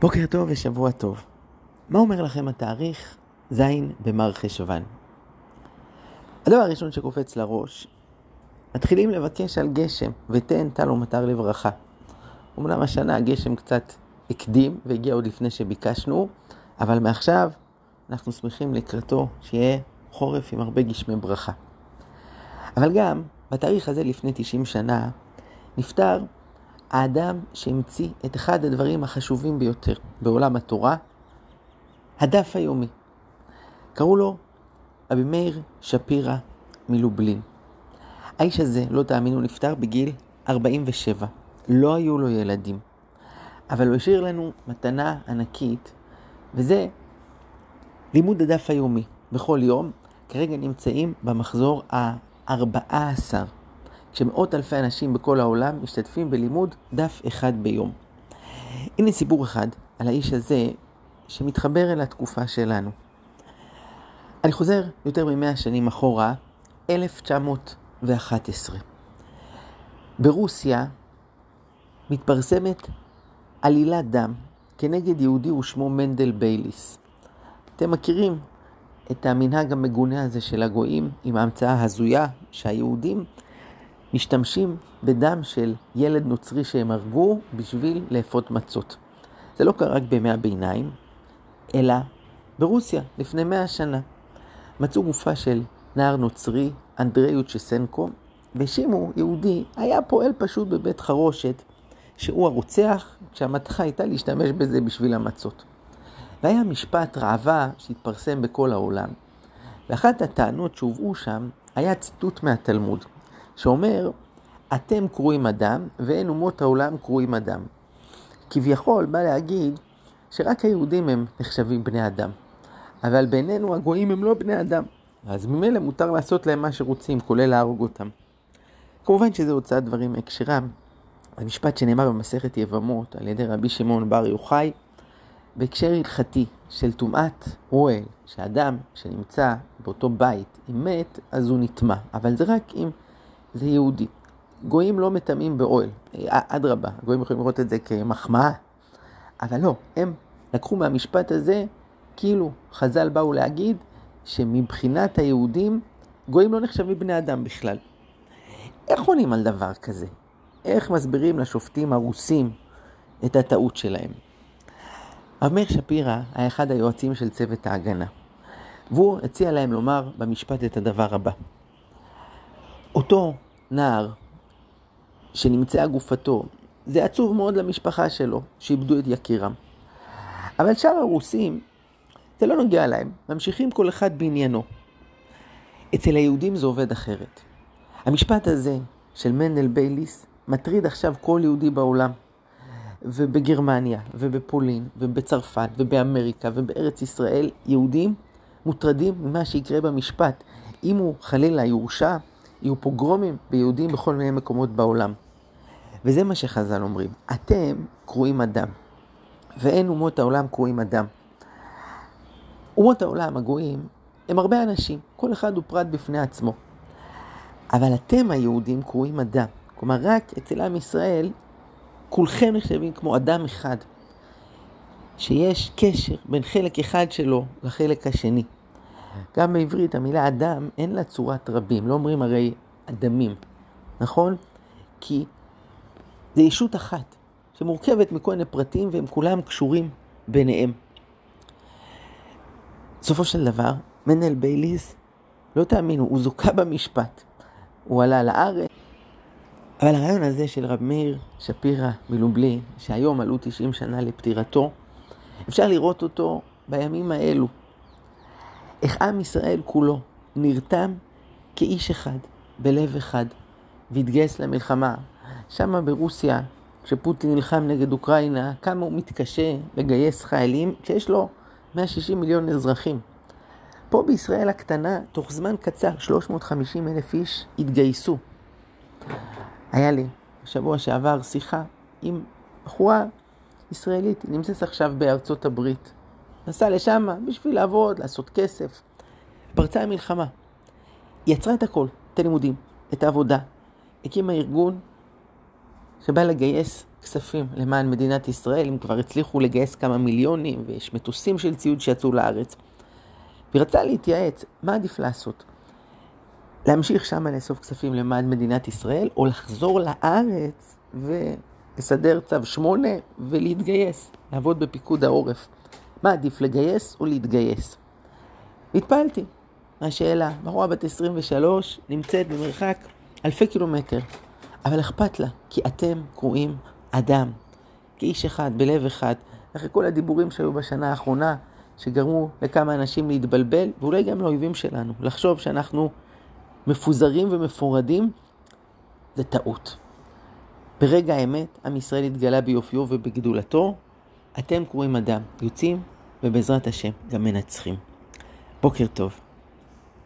בוקר טוב ושבוע טוב. מה אומר לכם התאריך ז' במר חשוון? הדבר הראשון שקופץ לראש, מתחילים לבקש על גשם, ותן טל ומטר לברכה. אמנם השנה הגשם קצת הקדים והגיע עוד לפני שביקשנו, אבל מעכשיו אנחנו שמחים לקראתו שיהיה חורף עם הרבה גשמי ברכה. אבל גם בתאריך הזה לפני 90 שנה נפטר האדם שהמציא את אחד הדברים החשובים ביותר בעולם התורה, הדף היומי. קראו לו רבי מאיר שפירא מלובלין. האיש הזה, לא תאמינו, נפטר בגיל 47. לא היו לו ילדים. אבל הוא השאיר לנו מתנה ענקית, וזה לימוד הדף היומי. בכל יום, כרגע נמצאים במחזור ה-14. כשמאות אלפי אנשים בכל העולם משתתפים בלימוד דף אחד ביום. הנה סיפור אחד על האיש הזה שמתחבר אל התקופה שלנו. אני חוזר יותר ממאה שנים אחורה, 1911. ברוסיה מתפרסמת עלילת דם כנגד יהודי ושמו מנדל בייליס. אתם מכירים את המנהג המגונה הזה של הגויים עם ההמצאה ההזויה שהיהודים משתמשים בדם של ילד נוצרי שהם הרגו בשביל לאפות מצות. זה לא קרה רק בימי הביניים, אלא ברוסיה, לפני מאה שנה. מצאו גופה של נער נוצרי, אנדרי יוצ'סנקו, והאשימו יהודי, היה פועל פשוט בבית חרושת, שהוא הרוצח, כשהמטרה הייתה להשתמש בזה בשביל המצות. והיה משפט ראווה שהתפרסם בכל העולם. ואחת הטענות שהובאו שם היה ציטוט מהתלמוד. שאומר, אתם קרויים אדם ואין אומות העולם קרויים אדם. כביכול בא להגיד שרק היהודים הם נחשבים בני אדם, אבל בינינו הגויים הם לא בני אדם, אז ממילא מותר לעשות להם מה שרוצים, כולל להרוג אותם. כמובן שזה הוצאת דברים מהקשרם. המשפט שנאמר במסכת יבמות על ידי רבי שמעון בר יוחאי, בהקשר הלכתי של טומאת אוהל, שאדם שנמצא באותו בית, אם מת, אז הוא נטמע, אבל זה רק אם זה יהודי. גויים לא מטמאים באוהל, אדרבה, גויים יכולים לראות את זה כמחמאה, אבל לא, הם לקחו מהמשפט הזה, כאילו חז"ל באו להגיד שמבחינת היהודים, גויים לא נחשבים בני אדם בכלל. איך עונים על דבר כזה? איך מסבירים לשופטים הרוסים את הטעות שלהם? רב מאיר שפירא היה אחד היועצים של צוות ההגנה, והוא הציע להם לומר במשפט את הדבר הבא: אותו נער שנמצאה גופתו, זה עצוב מאוד למשפחה שלו, שאיבדו את יקירם. אבל שאר הרוסים, זה לא נוגע להם, ממשיכים כל אחד בעניינו. אצל היהודים זה עובד אחרת. המשפט הזה של מנדל בייליס מטריד עכשיו כל יהודי בעולם. ובגרמניה, ובפולין, ובצרפת, ובאמריקה, ובארץ ישראל, יהודים מוטרדים ממה שיקרה במשפט. אם הוא חלילה יורשע, יהיו פוגרומים ביהודים בכל מיני מקומות בעולם. וזה מה שחז"ל אומרים, אתם קרואים אדם, ואין אומות העולם קרואים אדם. אומות העולם, הגויים, הם הרבה אנשים, כל אחד הוא פרט בפני עצמו. אבל אתם היהודים קרואים אדם. כלומר, רק אצל עם ישראל, כולכם נחשבים כמו אדם אחד, שיש קשר בין חלק אחד שלו לחלק השני. גם בעברית המילה אדם אין לה צורת רבים, לא אומרים הרי אדמים, נכון? כי זה ישות אחת שמורכבת מכל מיני פרטים והם כולם קשורים ביניהם. בסופו של דבר, מנהל בייליס, לא תאמינו, הוא זוכה במשפט. הוא עלה לארץ. אבל הרעיון הזה של רב מאיר שפירא מלובלי, שהיום עלו 90 שנה לפטירתו, אפשר לראות אותו בימים האלו. איך עם ישראל כולו נרתם כאיש אחד, בלב אחד, והתגייס למלחמה. שם ברוסיה, כשפוטין נלחם נגד אוקראינה, כמה הוא מתקשה לגייס חיילים כשיש לו 160 מיליון אזרחים. פה בישראל הקטנה, תוך זמן קצר, 350 אלף איש התגייסו. היה לי בשבוע שעבר שיחה עם בחורה ישראלית, נמצאת עכשיו בארצות הברית. נסע לשם בשביל לעבוד, לעשות כסף. פרצה המלחמה. היא יצרה את הכל, את הלימודים, את העבודה. הקימה ארגון שבא לגייס כספים למען מדינת ישראל, הם כבר הצליחו לגייס כמה מיליונים, ויש מטוסים של ציוד שיצאו לארץ. והיא רצתה להתייעץ, מה עדיף לעשות? להמשיך שמה לאסוף כספים למען מדינת ישראל, או לחזור לארץ ולסדר צו 8 ולהתגייס, לעבוד בפיקוד העורף. מה עדיף, לגייס או להתגייס? והתפעלתי מהשאלה, בחורה בת 23 נמצאת במרחק אלפי קילומטר, אבל אכפת לה, כי אתם קרואים אדם, כאיש אחד, בלב אחד, אחרי כל הדיבורים שהיו בשנה האחרונה, שגרמו לכמה אנשים להתבלבל, ואולי גם לאויבים שלנו, לחשוב שאנחנו מפוזרים ומפורדים, זה טעות. ברגע האמת, עם ישראל התגלה ביופיו ובגדולתו, אתם קרואים אדם, יוצאים, ובעזרת השם גם מנצחים. בוקר טוב.